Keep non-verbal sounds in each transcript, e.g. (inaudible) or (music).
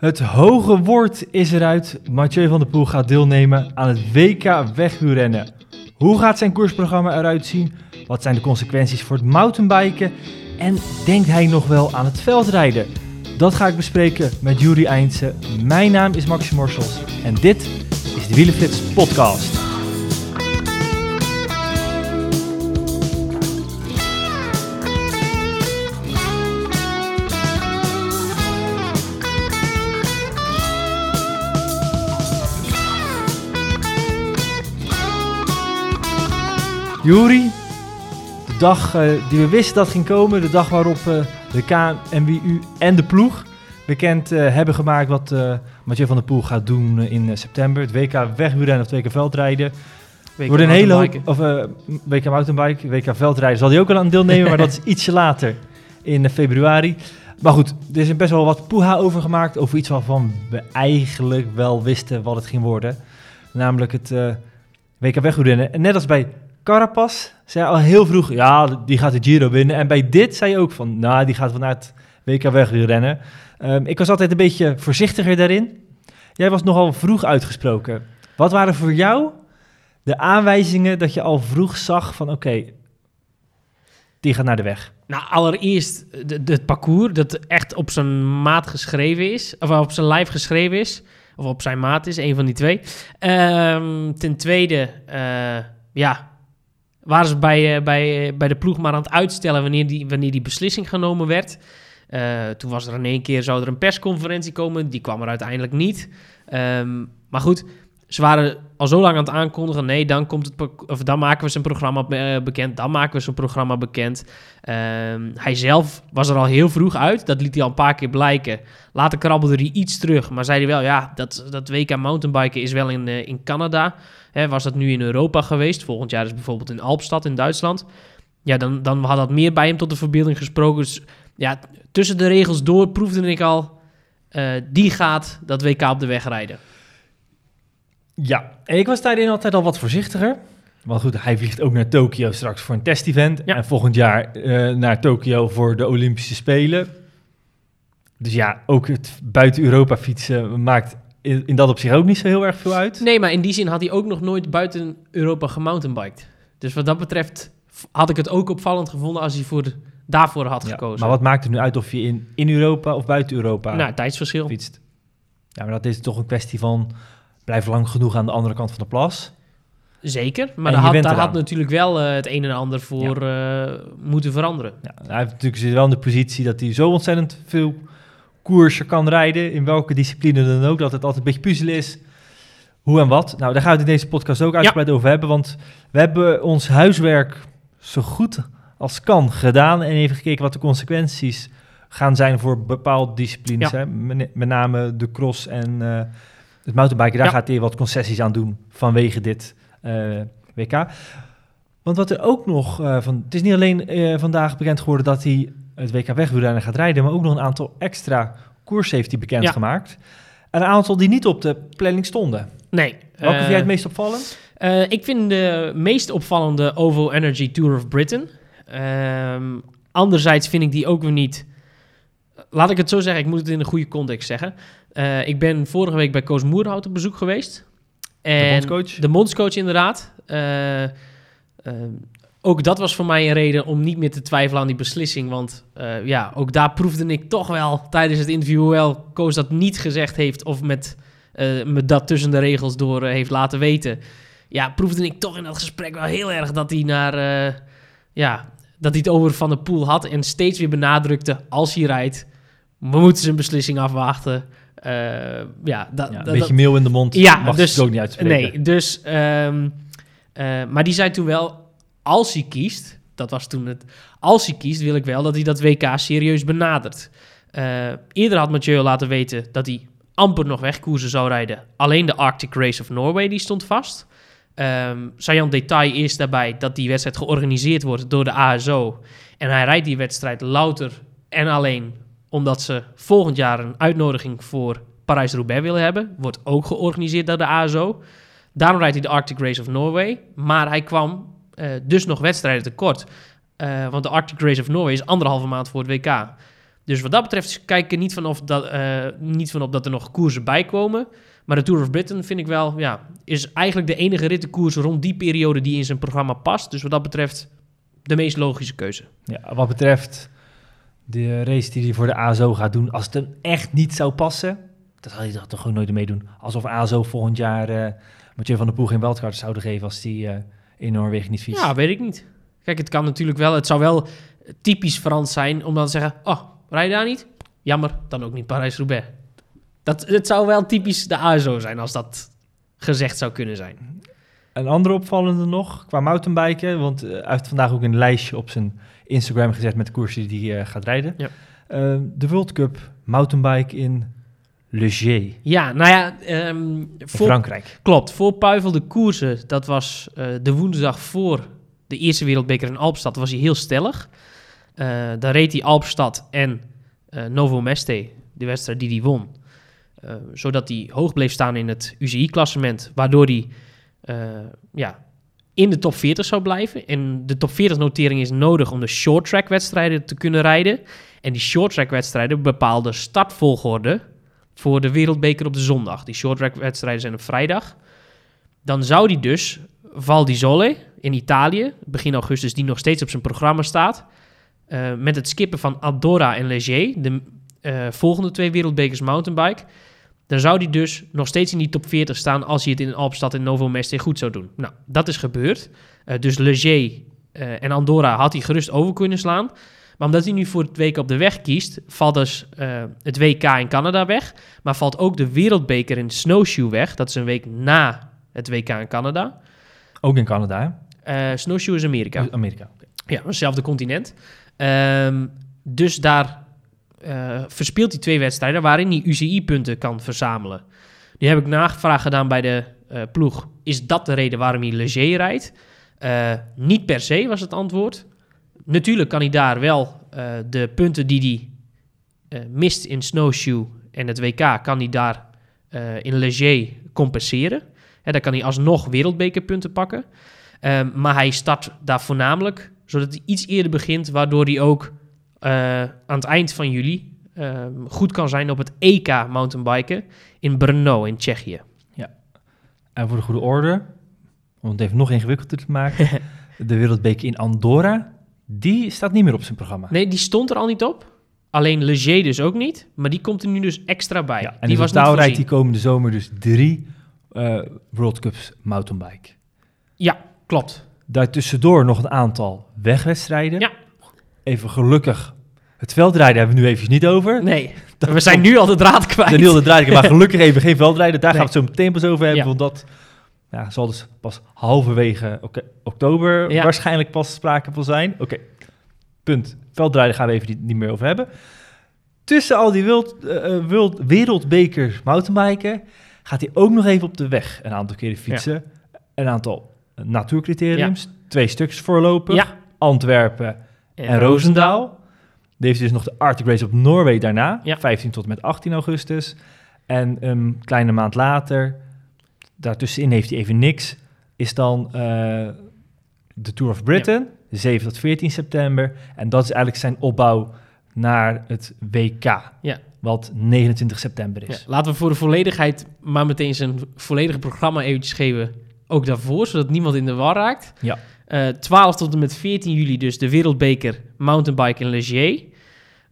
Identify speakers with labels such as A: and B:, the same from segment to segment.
A: Het hoge woord is eruit. Mathieu van der Poel gaat deelnemen aan het WK wegwielrennen. Hoe gaat zijn koersprogramma eruit zien? Wat zijn de consequenties voor het mountainbiken? En denkt hij nog wel aan het veldrijden? Dat ga ik bespreken met Juri Eindse. Mijn naam is Maxi Morsels en dit is de Wielenflits podcast. Juri, de dag eh, die we wisten dat ging komen, de dag waarop eh, de KNWU en de ploeg bekend eh, hebben gemaakt wat Mathieu van der Poel gaat doen in september. Het WK wegwielrennen of het WK veldrijden.
B: Week
A: Wordt een hele hoop, of WK mountainbike, WK veldrijden zal hij ook al aan deelnemen, maar dat is (laughs) ietsje later in februari. Maar goed, er is best wel wat poeha over gemaakt, over iets waarvan we eigenlijk wel wisten wat het ging worden. Namelijk het WK wegwielrennen. En net als bij Carapaz zei al heel vroeg, ja, die gaat de Giro winnen. En bij dit zei je ook van, nou, die gaat vanuit WK wegwielrennen. Ehm ik was altijd een beetje voorzichtiger daarin. Jij was nogal vroeg uitgesproken. Wat waren voor jou de aanwijzingen dat je al vroeg zag van, oké, die gaat naar de weg?
B: Nou, allereerst het parcours dat echt op zijn maat geschreven is. Of op zijn lijf geschreven is. Of op zijn maat is, een van die twee. Ehm, ten tweede, eh, ja, waren ze bij, eh, bij, eh, bij de ploeg maar aan het uitstellen wanneer die, wanneer die beslissing genomen werd. Eh, toen was er in één keer, zou er een persconferentie komen. Die kwam er uiteindelijk niet. Ehm, maar goed, ze waren al zo lang aan het aankondigen. Nee, dan, komt het, of dan maken we zijn programma eh, bekend. Dan maken we zijn programma bekend. Ehm, hij zelf was er al heel vroeg uit. Dat liet hij al een paar keer blijken. Later krabbelde hij iets terug. Maar zei hij wel, ja, dat, dat WK mountainbiken is wel in, eh, in Canada. Was dat nu in Europa geweest? Volgend jaar is bijvoorbeeld in Alpstad in Duitsland. Ja, dan, dan had dat meer bij hem tot de verbeelding gesproken. Dus ja, tussen de regels door proefde ik al... eh, die gaat dat WK op de weg rijden.
A: Ja, en ik was daarin altijd al wat voorzichtiger. Want goed, hij vliegt ook naar Tokio straks voor een test-event.
B: Ja.
A: En volgend jaar eh, naar Tokio voor de Olympische Spelen. Dus ja, ook het buiten Europa fietsen maakt in, in dat opzicht ook niet zo heel erg veel uit.
B: Nee, maar in die zin had hij ook nog nooit buiten Europa gemountainbiked. Dus wat dat betreft had ik het ook opvallend gevonden als hij voor, daarvoor had
A: Ja,
B: gekozen.
A: maar wat maakt het nu uit of je in, in Europa of buiten Europa
B: Nou, tijdsverschil.
A: fietst? Ja, maar dat is toch een kwestie van blijf lang genoeg aan de andere kant van de plas.
B: Zeker, maar daar had, daar had natuurlijk wel eh, het een en ander voor eh, moeten veranderen.
A: Ja, hij heeft natuurlijk zit wel in de positie dat hij zo ontzettend veel koersen kan rijden, in welke discipline dan ook, dat het altijd een beetje puzzelen is. Hoe en wat. Nou, daar gaan we het in deze podcast ook uitgebreid over hebben, want we hebben ons huiswerk zo goed als kan gedaan en even gekeken wat de consequenties gaan zijn voor bepaalde disciplines. Hè? Met, met name de cross en eh, het mountainbiken, daar
B: Ja.
A: gaat hij wat concessies aan doen vanwege dit eh, WK. Want wat er ook nog eh, van, het is niet alleen eh, vandaag bekend geworden dat hij het WK wegwielrennen gaat rijden, maar ook nog een aantal extra koersen heeft hij bekendgemaakt. En een aantal die niet op de planning stonden.
B: Nee.
A: Welke vind jij het meest opvallend?
B: ik vind de meest opvallende OVO Energy Tour of Britain. Ehm, anderzijds vind ik die ook weer niet... Laat ik het zo zeggen, ik moet het in een goede context zeggen. Eh, ik ben vorige week bij Koos Moerhout op bezoek geweest. En
A: bondscoach?
B: De bondscoach inderdaad. Eh, ehm, ook dat was voor mij een reden om niet meer te twijfelen aan die beslissing. Want eh, ja, ook daar proefde ik toch wel tijdens het interview, hoewel Koos dat niet gezegd heeft of met eh, me dat tussen de regels door eh, heeft laten weten. Ja, proefde ik toch in dat gesprek wel heel erg dat hij naar, eh, ja, dat hij het over Van de Poel had en steeds weer benadrukte als hij rijdt, we moeten zijn beslissing afwachten. Eh, ja, dat,
A: Ja, een
B: dat-
A: beetje meel in de mond,
B: Ja,
A: mag
B: dus-
A: het ook niet uitspreken.
B: Nee, dus... ehm, eh, maar die zei toen wel, als hij kiest... Dat was toen het... Als hij kiest, wil ik wel dat hij dat WK serieus benadert. Eh, eerder had Mathieu laten weten dat hij amper nog wegkoersen zou rijden. Alleen de Arctic Race of Norway, die stond vast. Saillant detail is daarbij dat die wedstrijd georganiseerd wordt door de ASO. En hij rijdt die wedstrijd louter en alleen omdat ze volgend jaar een uitnodiging voor Parijs-Roubaix willen hebben. Wordt ook georganiseerd door de ASO. Daarom rijdt hij de Arctic Race of Norway. Maar hij kwam eh, dus nog wedstrijden tekort. Eh, want de Arctic Race of Norway is anderhalve maand voor het WK. Dus wat dat betreft kijk ik er niet van, of dat, eh, niet van op dat er nog koersen bij komen. Maar de Tour of Britain vind ik wel, ja, is eigenlijk de enige rittenkoers rond die periode die in zijn programma past. Dus wat dat betreft de meest logische keuze.
A: Ja, wat betreft de race die hij voor de ASO gaat doen, als het hem echt niet zou passen, dan zal hij dat toch gewoon nooit meedoen. Alsof ASO volgend jaar eh Mathieu van der Poel geen wildcard zouden geven als die eh, in Noorwegen niet fietst.
B: Ja, weet ik niet. Kijk, het kan natuurlijk wel, het zou wel typisch Frans zijn om dan te zeggen, oh, rij je daar niet? Jammer, dan ook niet Parijs-Roubaix. Dat, het zou wel typisch de ASO zijn als dat gezegd zou kunnen zijn.
A: Een andere opvallende nog, qua mountainbiken, want eh, hij heeft vandaag ook een lijstje op zijn Instagram gezet met de koersen die hij eh, gaat rijden.
B: Ja.
A: Eh, de World Cup mountainbike in Le Ger in
B: Ja, nou ja, ehm, voor,
A: Frankrijk.
B: klopt. Voor Puivel de koersen, dat was eh, de woensdag voor de eerste wereldbeker in Alpstad, was hij heel stellig. Eh daar reed hij Alpstad en Novo Meste, de wedstrijd die hij won. Zodat hij hoog bleef staan in het UCI-klassement, waardoor hij ja, in de top 40 zou blijven. En de top 40-notering is nodig om de short-track-wedstrijden te kunnen rijden. En die short-track-wedstrijden bepaalden startvolgorde voor de wereldbeker op de zondag. Die short-track-wedstrijden zijn op vrijdag. Dan zou die dus Val di Sole in Italië, begin augustus, die nog steeds op zijn programma staat, eh, met het skippen van Andorra en Leger, de eh, volgende twee wereldbekers mountainbike, dan zou die dus nog steeds in die top 40 staan als hij het in Alpstad en Novo Meste goed zou doen. Nou, dat is gebeurd. Eh, dus Leger eh, en Andorra had hij gerust over kunnen slaan. Maar omdat hij nu voor het WK op de weg kiest, valt dus eh, het WK in Canada weg. Maar valt ook de wereldbeker in snowshoe weg. Dat is een week na het WK in Canada.
A: Ook in Canada, hè?
B: Snowshoe is Amerika.
A: Amerika.
B: Ja, hetzelfde continent. Ehm, dus daar eh, verspeelt hij twee wedstrijden waarin hij UCI-punten kan verzamelen. Nu heb ik nagevraagd gedaan bij de eh, ploeg. Is dat de reden waarom hij Leger rijdt? Eh, niet per se was het antwoord. Natuurlijk kan hij daar wel de punten die hij mist in Snowshoe en het WK, kan hij daar in Leger compenseren. Hè, daar kan hij alsnog wereldbekerpunten pakken. Ehm, maar hij start daar voornamelijk zodat hij iets eerder begint, waardoor hij ook aan het eind van juli ehm, goed kan zijn op het EK mountainbiken in Brno in Tsjechië.
A: En voor de goede orde, om het even nog ingewikkelder te maken, (laughs) de wereldbeker in Andorra, die staat niet meer op zijn programma.
B: Nee, die stond er al niet op. Alleen Leger dus ook niet. Maar die komt er nu dus extra bij.
A: Ja, en
B: die was
A: totaal
B: niet
A: rijdt die komende zomer dus drie eh, World Cups mountainbike.
B: Ja, klopt.
A: Daartussendoor nog een aantal wegwedstrijden.
B: Ja.
A: Even gelukkig. Het veldrijden hebben we nu even niet over.
B: Nee, (laughs) we zijn nu al de draad kwijt.
A: Daniel de Draaier, maar (laughs) gelukkig even geen veldrijden. Daar
B: Nee.
A: gaan we het zo meteen pas over hebben.
B: Ja.
A: Want dat ja, zal dus pas halverwege oktober
B: Ja.
A: waarschijnlijk pas sprake van zijn. Oké, punt. Veldrijden gaan we even niet, niet meer over hebben. Tussen al die wild, eh, wild, wereldbekers mountainbiken gaat hij ook nog even op de weg een aantal keren fietsen. Een aantal natuurcriteriums. Twee stukjes voorlopen.
B: Ja.
A: Antwerpen en, Roosendaal. Die heeft dus nog de Arctic Race op Noorway daarna,
B: Ja.
A: 15 tot en met 18 augustus. En een kleine maand later, daartussenin heeft hij even niks, is dan eh, de Tour of Britain, 7 tot 14 september. En dat is eigenlijk zijn opbouw naar het WK,
B: Ja.
A: wat 29 september
B: Ja,
A: is.
B: laten we voor de volledigheid maar meteen zijn volledige programma eventjes geven. Ook daarvoor, zodat niemand in de war raakt.
A: Ja.
B: Eh, 12 tot en met 14 juli dus de wereldbeker mountainbike in Leger.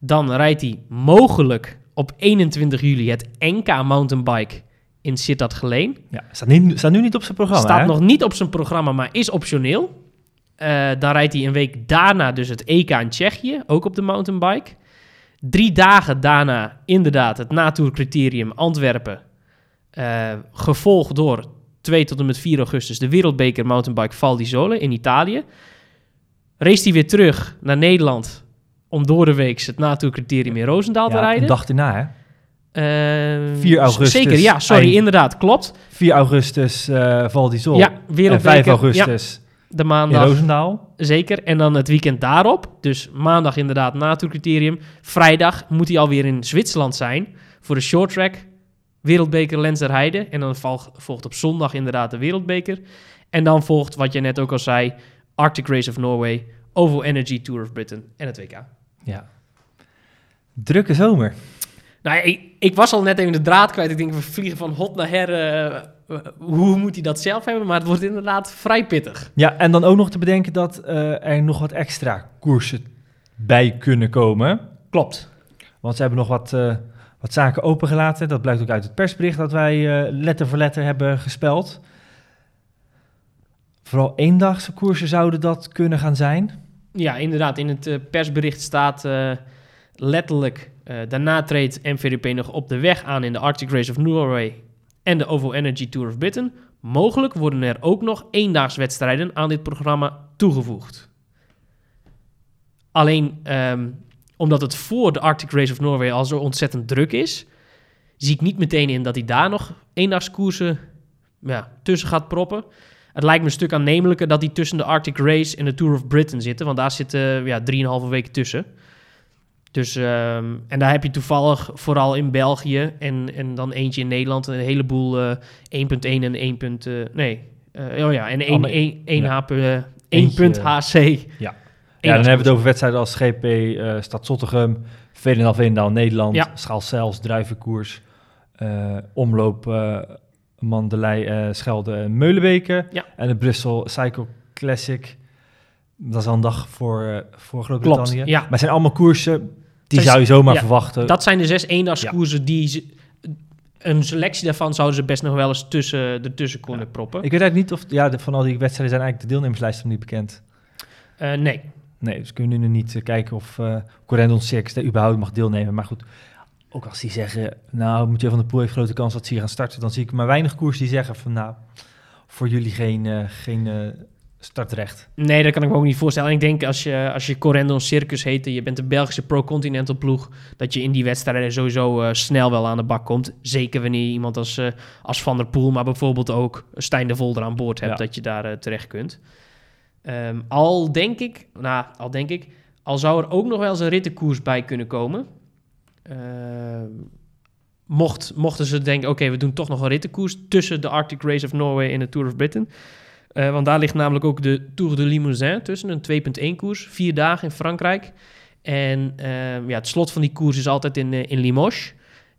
B: Dan rijdt hij mogelijk op 21 juli het NK mountainbike in Sittard Geleen.
A: Ja, staat, niet, staat nu niet op zijn programma.
B: Staat
A: hè?
B: nog niet op zijn programma, maar is optioneel. Eh, dan rijdt hij een week daarna dus het EK in Tsjechië, ook op de mountainbike. Drie dagen daarna inderdaad het Natour-criterium Antwerpen. Eh, gevolgd door 2 tot en met 4 augustus de wereldbeker mountainbike Val di Sole in Italië. Race hij weer terug naar Nederland om door de week het Natour-criterium in Roosendaal te rijden.
A: een dag erna, hè?
B: Eh,
A: 4 augustus,
B: Zeker, ja, sorry,
A: eind-
B: inderdaad, klopt.
A: 4 augustus eh Val di Sol.
B: Ja,
A: en
B: wereldbeker.
A: 5
B: ja,
A: augustus
B: de
A: in
B: maandag.
A: Roosendaal.
B: Zeker. En dan het weekend daarop. Dus maandag inderdaad NATO-criterium. Vrijdag moet hij alweer in Zwitserland zijn voor de short track wereldbeker Lenzerheide. En dan volg- volgt op zondag inderdaad de wereldbeker. En dan volgt, wat je net ook al zei, Arctic Race of Norway, OVO Energy Tour of Britain en het WK.
A: Ja. Drukke zomer.
B: Nou, ik, ik was al net even de draad kwijt. Ik denk, we vliegen van hot naar her. eh, hoe moet hij dat zelf hebben? Maar het wordt inderdaad vrij pittig.
A: Ja, en dan ook nog te bedenken dat eh, er nog wat extra koersen bij kunnen komen.
B: Klopt.
A: Want ze hebben nog wat, eh, wat zaken opengelaten. Dat blijkt ook uit het persbericht dat wij eh, letter voor letter hebben gespeld. Vooral eendagse koersen zouden dat kunnen gaan zijn.
B: Ja, inderdaad. In het eh, persbericht staat eh, letterlijk... daarna treedt MVDP nog op de weg aan in de Arctic Race of Norway... en de OVO Energy Tour of Britain. Mogelijk worden er ook nog eendagswedstrijden aan dit programma toegevoegd. Alleen ehm, omdat het voor de Arctic Race of Norway al zo ontzettend druk is... zie ik niet meteen in dat hij daar nog eendagskoersen ja, tussen gaat proppen... Het lijkt me een stuk aannemelijker dat die tussen de Arctic Race en de Tour of Britain zitten. Want daar zitten ja, drieënhalve weken tussen. Dus, ehm, en daar heb je toevallig vooral in België en, en dan eentje in Nederland een heleboel eh 1.1 en 1. punt, eh, nee, eh, oh ja, en 1,
A: Allemaal
B: 1, 1,
A: ja.
B: HP, 1
A: Eentje,
B: punt HC.
A: Ja, dan hebben we het over wedstrijden als GP eh Stad Zottegem, Veenendaal Veenendaal Nederland,
B: Ja.
A: Schaalzels, Druivenkoers, eh, Omloop eh Mandelij, Schelde en Meulenweken.
B: Ja.
A: En de Brussel Cycle Classic. Dat is al een dag voor, voor Groot-Brittannië.
B: Ja.
A: Maar het zijn allemaal koersen die
B: Zijn-
A: zou je zomaar
B: ja,
A: verwachten.
B: Dat zijn de zes eendagskoersen die... Ze, een selectie daarvan zouden ze best nog wel eens tussen, ertussen kunnen proppen.
A: Ik weet eigenlijk niet of... Ja, de- van al die wedstrijden zijn eigenlijk de deelnemerslijsten nog niet bekend.
B: Nee,
A: Nee, dus kunnen we nu niet eh, kijken of uh, Corendon Circus daar überhaupt mag deelnemen. Maar goed, ook als die zeggen, nou, Mathieu van der Poel heeft grote kans dat ze hier gaan starten, dan zie ik maar weinig koers die zeggen van, nou, voor jullie geen, eh, geen eh, startrecht.
B: Nee, dat kan ik me ook niet voorstellen. En ik denk als je, als je Corendon Circus heet en je bent een Belgische Pro-Continental ploeg, dat je in die wedstrijden sowieso eh, snel wel aan de bak komt. Zeker wanneer je iemand als, eh, als Van der Poel, maar bijvoorbeeld ook Stijn de Volder aan boord hebt,
A: Ja.
B: dat je daar eh, terecht kunt. Ehm, al denk ik, nou, al denk ik, al zou er ook nog wel eens een rittenkoers bij kunnen komen. Ehm, mocht, mochten ze denken, oké, we doen toch nog een rittenkoers tussen de Arctic Race of Norway en de Tour of Britain. Eh, want daar ligt namelijk ook de Tour de Limousin tussen, een 2.1 koers, vier dagen in Frankrijk. En ehm, ja, het slot van die koers is altijd in, eh, in Limoges.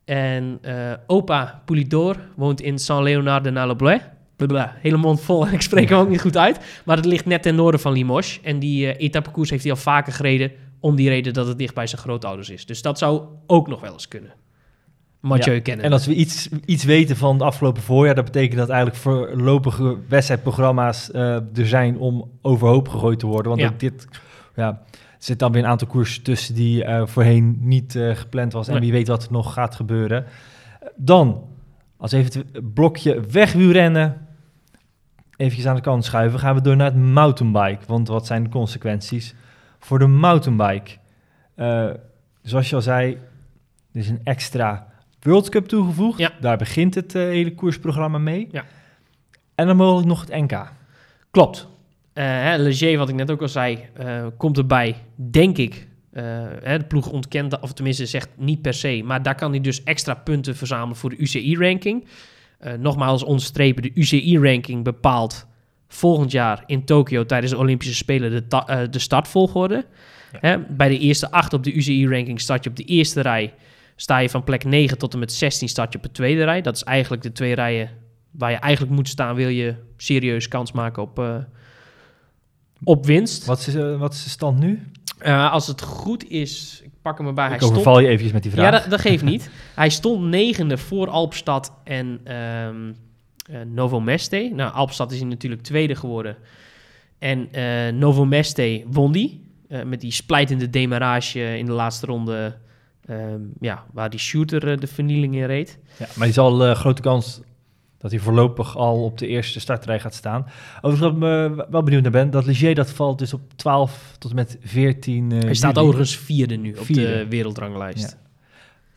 B: En eh, opa Poulidor woont in Saint-Léonard de Naloblois. Blablabla, hele mond vol en ik spreek hem ook niet goed uit. Maar het ligt net ten noorden van Limoges. En die eh etappekoers heeft hij al vaker gereden... om die reden dat het dicht bij zijn grootouders is. Dus dat zou ook nog wel eens kunnen. Mathieu
A: Ja,
B: kennen.
A: En als we iets, iets weten van het afgelopen voorjaar, dat betekent dat eigenlijk voorlopige wedstrijdprogramma's eh, er zijn om overhoop gegooid te worden. Want
B: Ja.
A: ook dit, ja, er zit dan weer een aantal koersen tussen die eh, voorheen niet gepland was. En
B: Nee.
A: wie weet wat er nog gaat gebeuren. Dan, als even het blokje wegwielrennen eventjes aan de kant schuiven, gaan we door naar het mountainbike. Want wat zijn de consequenties voor de mountainbike? Eh, zoals je al zei, er is een extra World Cup toegevoegd.
B: Ja.
A: Daar begint het eh, hele koersprogramma mee.
B: Ja.
A: En dan mogelijk nog het NK.
B: Klopt. Hè, Leger, wat ik net ook al zei, komt erbij, denk ik. Hè, de ploeg ontkent, dat, of tenminste zegt niet per se. Maar daar kan hij dus extra punten verzamelen voor de UCI-ranking. Eh, nogmaals onderstrepen, de UCI-ranking bepaalt volgend jaar in Tokio tijdens de Olympische Spelen de, ta- eh, de startvolgorde.
A: Ja.
B: Hè, bij de eerste acht op de UCI-ranking start je op de eerste rij. Sta je van plek 9 tot en met 16 start je op de tweede rij. Dat is eigenlijk de twee rijen waar je eigenlijk moet staan... wil je serieus kans maken op, eh, op winst.
A: Wat is, wat is de stand nu?
B: Als het goed is, pak hem erbij. Hij
A: Ik
B: stond,
A: overval je eventjes met die vraag.
B: ja, dat, dat geeft niet. (laughs) Hij stond negende voor Alpstad en ehm eh, Novo Meste. Nou, Alpstad is hij natuurlijk tweede geworden. En eh Novo Meste won die. eh, met die splijtende demarage in de laatste ronde. ehm, ja, waar die shooter de vernieling in reed.
A: Ja, maar die zal grote kans dat hij voorlopig al op de eerste startrij gaat staan. Overigens, wat ik me wel benieuwd naar ben, dat Ligier dat valt dus op 12 tot en met 14 eh
B: Hij staat
A: juli.
B: overigens vierde nu op de wereldranglijst.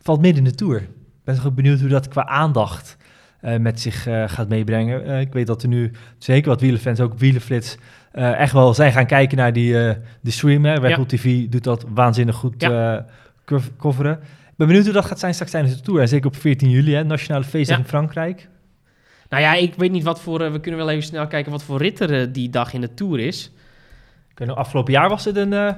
A: Valt midden in de Tour. Ik ben toch ook benieuwd hoe dat qua aandacht eh, met zich eh, gaat meebrengen. Eh, ik weet dat er nu zeker wat wielerfans, ook wielerflits, eh, echt wel zijn gaan kijken naar die eh de stream. Hè.
B: Ja.
A: TV doet dat waanzinnig goed eh, cov- coveren. Ik ben benieuwd hoe dat gaat zijn straks tijdens de Tour. En zeker op 14 juli, hè, Nationale Feestdag
B: Ja.
A: in Frankrijk.
B: Nou ja, ik weet niet wat voor... eh, we kunnen wel even snel kijken wat voor rit er eh, die dag in de Tour is.
A: Ik nog, afgelopen jaar was het een, eh,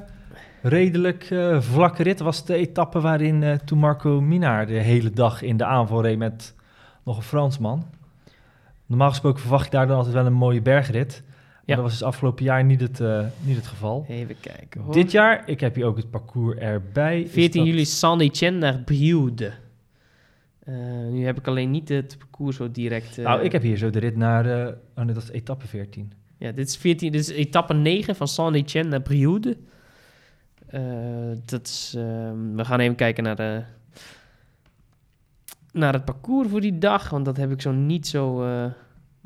A: redelijk eh, vlakke rit. Dat was de etappe waarin eh, toen Marco Minaar de hele dag in de aanval reed met nog een Fransman. Normaal gesproken verwacht je daar dan altijd wel een mooie bergrit. Maar
B: Ja.
A: dat was dus afgelopen jaar niet het, eh, niet het geval.
B: Even kijken hoor.
A: Dit jaar, ik heb hier ook het parcours erbij. is
B: 14
A: dat-
B: juli Saint-Etienne naar Brioude. Eh, nu heb ik alleen niet het parcours zo direct. eh,
A: Nou, ik heb hier zo de rit naar... eh oh nee, dat is etappe 14.
B: Ja, dit is, 14, dit is etappe 9 van Saint-Etienne naar Brioude. Dat is, ehm, we gaan even kijken naar, de, naar het parcours voor die dag. Want dat heb ik zo niet zo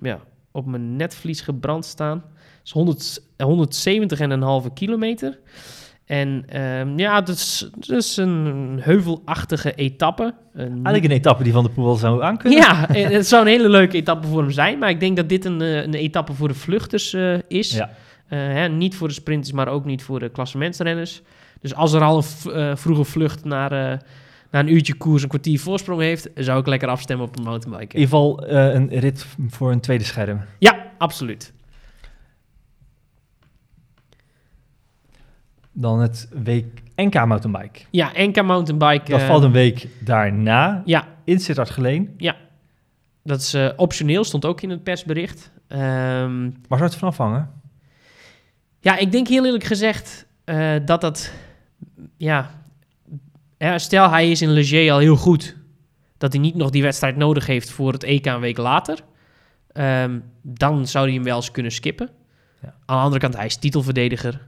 B: ja, op mijn netvlies gebrand staan. Het is 100, 170 en een halve kilometer. En ehm, ja, het is, een heuvelachtige etappe. Een-
A: Eigenlijk een etappe die Van de Poel zou aankunnen.
B: ja, (laughs) eh, het zou een hele leuke etappe voor hem zijn. Maar ik denk dat dit een, eh, een etappe voor de vluchters eh, is.
A: Ja.
B: Hè, niet voor de sprinters, maar ook niet voor de klassementsrenners. Dus als er al een vroege vlucht naar, naar een uurtje koers, een kwartier voorsprong heeft, zou ik lekker afstemmen op een
A: In
B: mountainbike.
A: ieder geval een rit voor een tweede scherm.
B: Ja, absoluut.
A: Dan het week NK mountainbike.
B: Ja, NK mountainbike.
A: Dat
B: eh,
A: valt een week daarna
B: Ja,
A: in Sittard Geleen.
B: dat is eh, optioneel, stond ook in het persbericht. Ehm,
A: Waar zou het van afhangen?
B: Ja, ik denk heel eerlijk gezegd eh, dat dat... Ja, ja, stel hij is in Leger al heel goed. Dat hij niet nog die wedstrijd nodig heeft voor het EK een week later. Ehm, dan zou hij hem wel eens kunnen skippen.
A: Ja.
B: Aan de andere kant, hij is titelverdediger.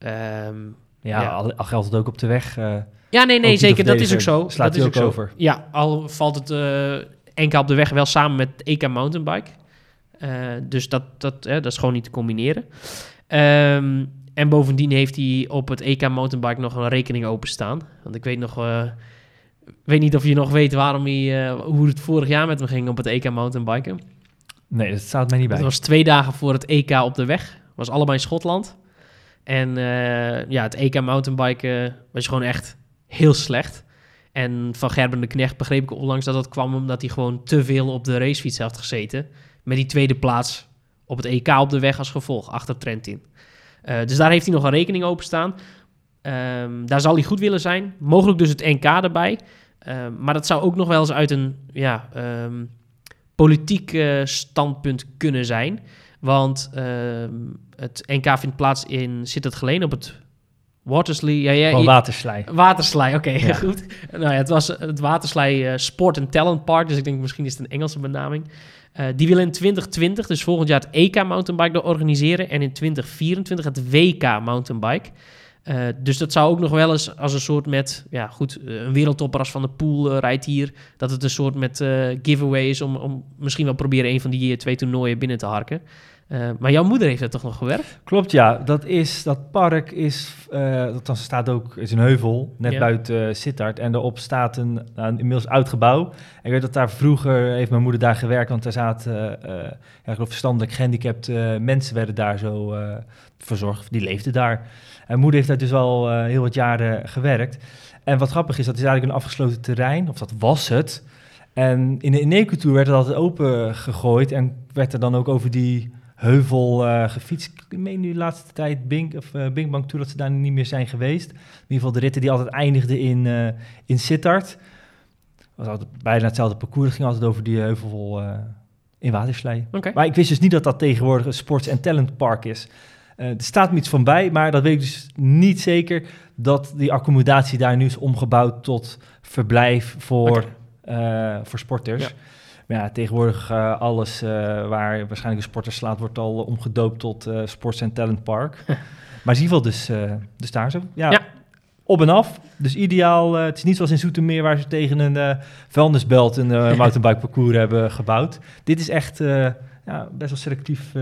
B: Ehm,
A: Ja,
B: Ja.
A: Al, al geldt het ook op de weg. eh,
B: ja, nee, nee, zeker. Dat is ook zo.
A: slaat
B: dat is
A: ook
B: zo.
A: over.
B: Ja, al valt het eh NK op de weg wel samen met EK mountainbike. Eh, dus dat, dat, dat is gewoon niet te combineren. Ehm, en bovendien heeft hij op het EK mountainbike nog een rekening openstaan. Want ik weet nog... eh, ik weet niet of je nog weet waarom hij, eh, hoe het vorig jaar met hem ging op het EK mountainbiken.
A: nee, dat staat mij niet
B: Dat
A: bij.
B: was twee dagen voor het EK op de weg. Was allebei in Schotland. En eh, ja, het EK mountainbiken was gewoon echt heel slecht. En van Gerben de Knecht begreep ik onlangs dat dat kwam omdat hij gewoon te veel op de racefiets had gezeten. Met die tweede plaats op het EK op de weg als gevolg, achter Trentin. Eh, dus daar heeft hij nog een rekening openstaan. Ehm daar zal hij goed willen zijn. Mogelijk dus het NK erbij. Ehm, maar dat zou ook nog wel eens uit een ja, ehm, politiek eh, standpunt kunnen zijn. Want ehm, het NK vindt plaats in zit het geleen op het Watersley. Ja, ja,
A: Van waterslij.
B: Waterslij, oké,
A: Ja. (laughs)
B: goed. Nou ja, het was het Waterslij eh, Sport and Talent Park, dus ik denk misschien is het een Engelse benaming. Eh, die willen in 2020, dus volgend jaar, het EK Mountainbike organiseren. En in 2024 het WK Mountainbike. Eh, dus dat zou ook nog wel eens als een soort met, ja goed, een wereldtopper als Van de Poel eh, rijdt hier. Dat het een soort met eh, giveaway is om, om misschien wel proberen een van die twee toernooien binnen te harken. Eh, maar jouw moeder heeft dat toch nog gewerkt?
A: Klopt, ja. Dat, is, dat park is, eh dat dan staat ook, is een heuvel, net
B: Ja.
A: buiten uh, Sittard. En daarop staat een, nou, een inmiddels oud gebouw. En ik weet dat daar vroeger, heeft mijn moeder daar gewerkt, want daar zaten, eh, ja, verstandelijk gehandicapte mensen werden daar zo eh, verzorgd. Die leefden daar. En moeder heeft daar dus al eh, heel wat jaren gewerkt. En wat grappig is, dat is eigenlijk een afgesloten terrein, of dat was het. En in de Ineco-tour werd altijd open gegooid en werd er dan ook over die heuvel uh, gefietst. Ik meen nu de laatste tijd Bink, of, uh, Binkbank toe dat ze daar niet meer zijn geweest. In ieder geval de ritten die altijd eindigden in, uh, in Sittard. was altijd bijna hetzelfde parcours. Het ging altijd over die heuvel in Waterslei.
B: Okay.
A: Maar ik wist dus niet dat dat tegenwoordig een sports- en talentpark is. Er staat me iets van bij, maar dat weet ik dus niet zeker... dat die accommodatie daar nu is omgebouwd tot verblijf voor, okay. voor sporters. Ja. Maar ja, tegenwoordig uh, alles uh, waar waarschijnlijk een sporter slaat... wordt al omgedoopt tot uh, Sports and Talent Park. (laughs) maar in ieder geval dus, dus daar zo. Ja,
B: ja.
A: Op en af. Dus ideaal. het is niet zoals in Zoetermeer... waar ze tegen een vuilnisbelt een (laughs) mountainbike parcours hebben gebouwd. Dit is echt ja, best wel selectief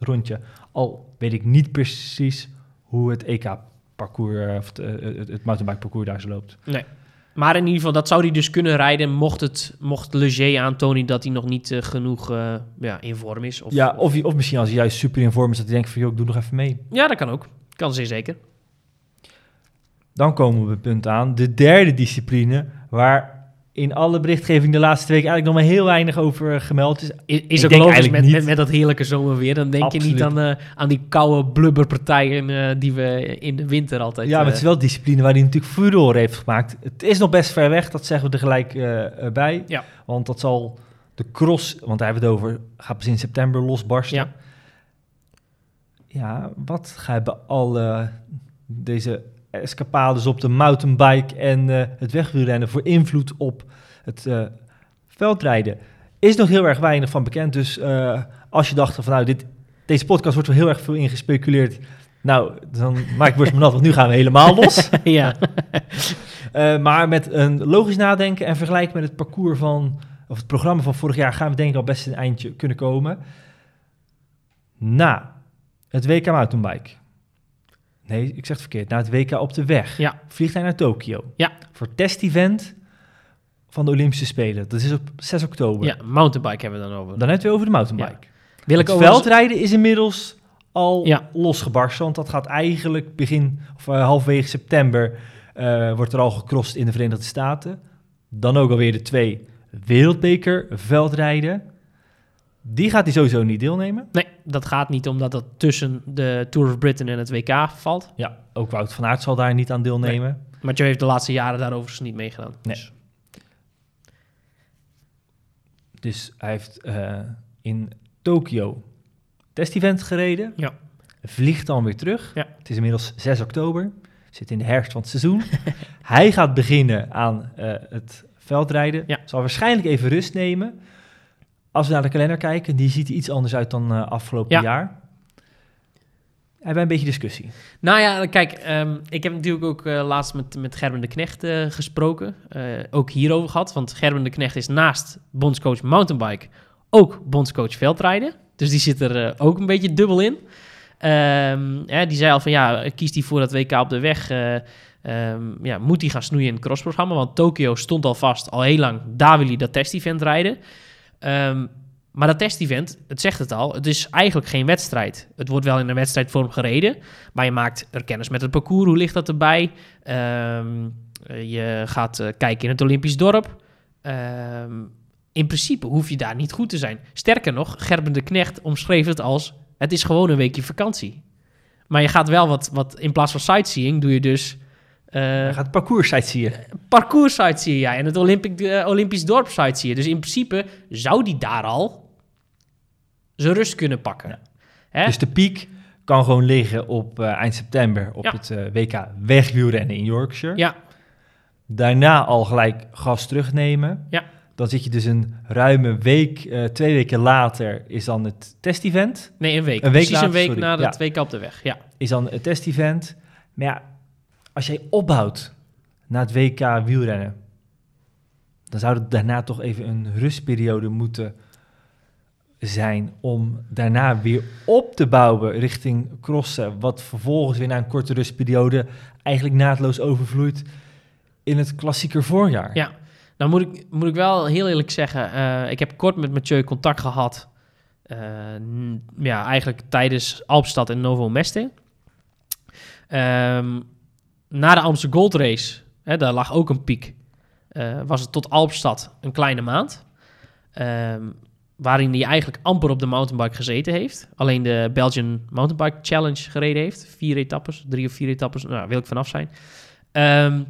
A: rondje. Al weet ik niet precies hoe het EK-parcours... of het, het, het mountainbike parcours daar zo loopt.
B: Nee. Maar in ieder geval, dat zou hij dus kunnen rijden mocht, het, mocht Leger aantonen dat hij nog niet uh, genoeg uh, ja, in vorm is.
A: Of, ja, of, of misschien als hij juist super in vorm is, dat hij denkt van, joh, ik doe nog even mee.
B: Ja, dat kan ook. Kan zeer zeker.
A: Dan komen we op het punt aan, de derde discipline, waar in alle berichtgeving de laatste week eigenlijk nog maar heel weinig over gemeld. Dus
B: Is, is ook logisch met, met, met dat heerlijke zomerweer. Dan denk je niet aan, eh, aan die koude blubberpartijen eh, die we in de winter altijd...
A: ja, maar
B: eh,
A: het is wel discipline waar hij natuurlijk furore heeft gemaakt. Het is nog best ver weg, dat zeggen we er gelijk eh, eh, bij.
B: Ja.
A: Want dat zal de cross, want daar hebben we het over, gaat pas in september losbarsten.
B: Ja.
A: Ja, wat hebben alle deze escapades op de mountainbike en eh, het wegwielrennen voor invloed op het eh, veldrijden? Is nog heel erg weinig van bekend. Dus eh, als je dacht van nou, dit, deze podcast wordt wel heel erg veel ingespeculeerd. Nou, dan maak ik borst me nat, want nu gaan we helemaal los. (laughs)
B: ja. (laughs)
A: Maar met een logisch nadenken en vergelijk met het parcours van, of het programma van vorig jaar, gaan we denk ik al best een eindje kunnen komen. Na het WK mountainbike. Nee, ik zeg het verkeerd. Na het WK op de weg.
B: Ja.
A: Vliegt hij naar Tokio.
B: Ja.
A: Voor het test-event van de Olympische Spelen. Dat is op 6 oktober.
B: ja, mountainbike hebben we dan over.
A: Dan hebben we over de mountainbike.
B: Wil ik
A: het veldrijden is inmiddels al
B: Ja.
A: losgebarsten, want dat gaat eigenlijk begin of eh, halverwege september eh, wordt er al gecrossed in de Verenigde Staten. Dan ook alweer de twee wereldbeker veldrijden. Die gaat hij sowieso niet deelnemen.
B: Nee, dat gaat niet omdat dat tussen de Tour of Britain en het WK valt.
A: Ja, ook Wout van Aert zal daar niet aan deelnemen.
B: Mathieu heeft de laatste jaren daar overigens niet meegedaan.
A: Nee.
B: Dus,
A: Dus hij heeft eh, in Tokio test-event gereden.
B: Ja.
A: Vliegt dan weer terug.
B: Ja.
A: Het is inmiddels 6 oktober. Zit in de herfst van het seizoen. (laughs) hij gaat beginnen aan eh, het veldrijden.
B: Ja.
A: Zal waarschijnlijk even rust nemen. Als we naar de kalender kijken, die ziet er iets anders uit dan eh, afgelopen
B: Ja.
A: jaar. Hebben wij een beetje discussie.
B: Nou ja, kijk, ehm, ik heb natuurlijk ook eh, laatst met, met Gerben de Knecht eh, gesproken. ook hierover gehad. Want Gerben de Knecht is naast bondscoach mountainbike ook bondscoach veldrijden. Dus die zit er ook een beetje dubbel in. Hè, die zei al van ja, kiest hij voor dat WK op de weg. eh, ehm, ja, moet hij gaan snoeien in het crossprogramma? Want Tokio stond al vast, al heel lang. Daar wil hij dat test-event rijden. Ehm, maar dat test-event, het zegt het al, het is eigenlijk geen wedstrijd. Het wordt wel in een wedstrijdvorm gereden, maar je maakt er kennis met het parcours. Hoe ligt dat erbij? Ehm, eh, je gaat eh, kijken in het Olympisch dorp. Ehm, in principe hoef je daar niet goed te zijn. Sterker nog, Gerben de Knecht omschreef het als... het is gewoon een weekje vakantie. Maar je gaat wel wat... wat in plaats van sightseeing doe je dus...
A: Hij gaat parcours sightseeing.
B: parcours sightseeing, ja. En het Olympic, eh, Olympisch dorp sightseeing. Dus in principe zou die daar al zijn rust kunnen pakken.
A: Ja.
B: Hè?
A: Dus de piek kan gewoon liggen op eh, eind september op
B: Ja.
A: het WK wegwielrennen in Yorkshire.
B: ja,
A: Daarna al gelijk gas terugnemen.
B: Ja.
A: Dan zit je dus een ruime week, twee weken later is dan het test-event.
B: nee, een week.
A: Een week
B: Precies
A: later,
B: een week
A: sorry.
B: na
A: Ja.
B: het WK op de weg, ja.
A: Is dan het test-event. Maar ja, als jij opbouwt naar het WK wielrennen, dan zou het daarna toch even een rustperiode moeten zijn om daarna weer op te bouwen richting crossen, wat vervolgens weer na een korte rustperiode eigenlijk naadloos overvloeit in het klassieker voorjaar.
B: Ja, nou moet ik, moet ik wel heel eerlijk zeggen, eh, ik heb kort met Mathieu contact gehad. eh, ja, eigenlijk tijdens Alpstad en Novo Meste. Ehm, na de Amsterdam Gold Race, hè, daar lag ook een piek, eh, was het tot Alpstad een kleine maand. Ehm, waarin hij eigenlijk amper op de mountainbike gezeten heeft. Alleen de Belgian Mountainbike Challenge gereden heeft. Vier etappes, drie of vier etappes, nou, wil ik vanaf zijn. Ehm,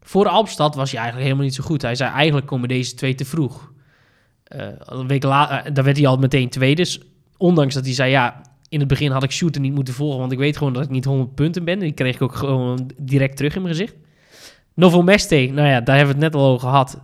B: voor Alpstad was hij eigenlijk helemaal niet zo goed. Hij zei eigenlijk komen deze twee te vroeg. Eh, een week later, daar werd hij al meteen tweede. Dus ondanks dat hij zei, ja, in het begin had ik shooter niet moeten volgen, want ik weet gewoon dat ik niet 100 punten ben. En die kreeg ik ook gewoon direct terug in mijn gezicht. Novo Meste, nou ja, daar hebben we het net al over gehad.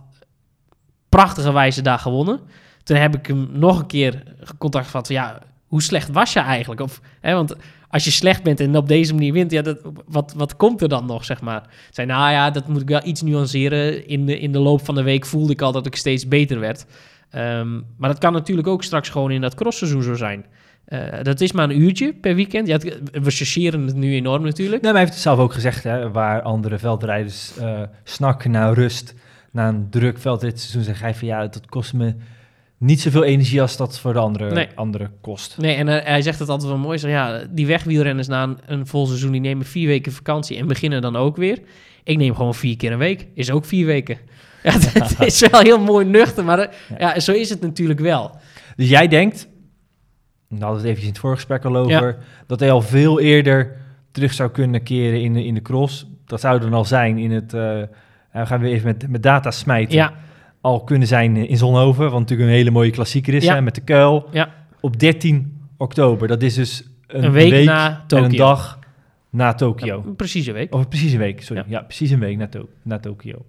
B: Prachtige wijze daar gewonnen. Toen heb ik hem nog een keer contact gehad van, ja, hoe slecht was je eigenlijk? Of, hè, want als je slecht bent en op deze manier wint, ja, dat, wat, wat komt er dan nog, zeg maar? Zei, nou ja, dat moet ik wel iets nuanceren. In de, in de loop van de week voelde ik al dat ik steeds beter werd. Ehm, maar dat kan natuurlijk ook straks gewoon in dat crossseizoen zo zijn. Eh, dat is maar een uurtje per weekend. Ja, het- we chargeren het nu enorm natuurlijk.
A: Nee, maar hij heeft het zelf ook gezegd, hè, waar andere veldrijders eh, snakken naar rust, na een druk veldritseizoen, zeg hij van ja, dat kost me niet zoveel energie als dat voor de andere,
B: Nee.
A: andere kost.
B: Nee, en eh, hij zegt het altijd wel mooi. Zo, ja, die wegwielrenners na een, een vol seizoen, die nemen vier weken vakantie en beginnen dan ook weer. Ik neem gewoon vier keer een week. Is ook vier weken. (laughs) Ja, het (laughs) is wel heel mooi nuchter, maar ja. zo is het natuurlijk wel.
A: Dus jij denkt, we hadden het even in het vorige gesprek al over, dat hij al veel eerder terug zou kunnen keren in de, in de cross. Dat zou dan al zijn in het, uh, we gaan weer even met, met data smijten.
B: Ja.
A: Al kunnen zijn in Zonhoven, wat natuurlijk een hele mooie klassieker is,
B: Ja.
A: hè, met de kuil.
B: Ja.
A: Op 13 oktober, dat is dus een,
B: Een week na
A: en
B: Tokio.
A: een dag na Tokio.
B: Precies een week.
A: Of precies een week, sorry.
B: Ja.
A: Ja, precies een week na, to na Tokio.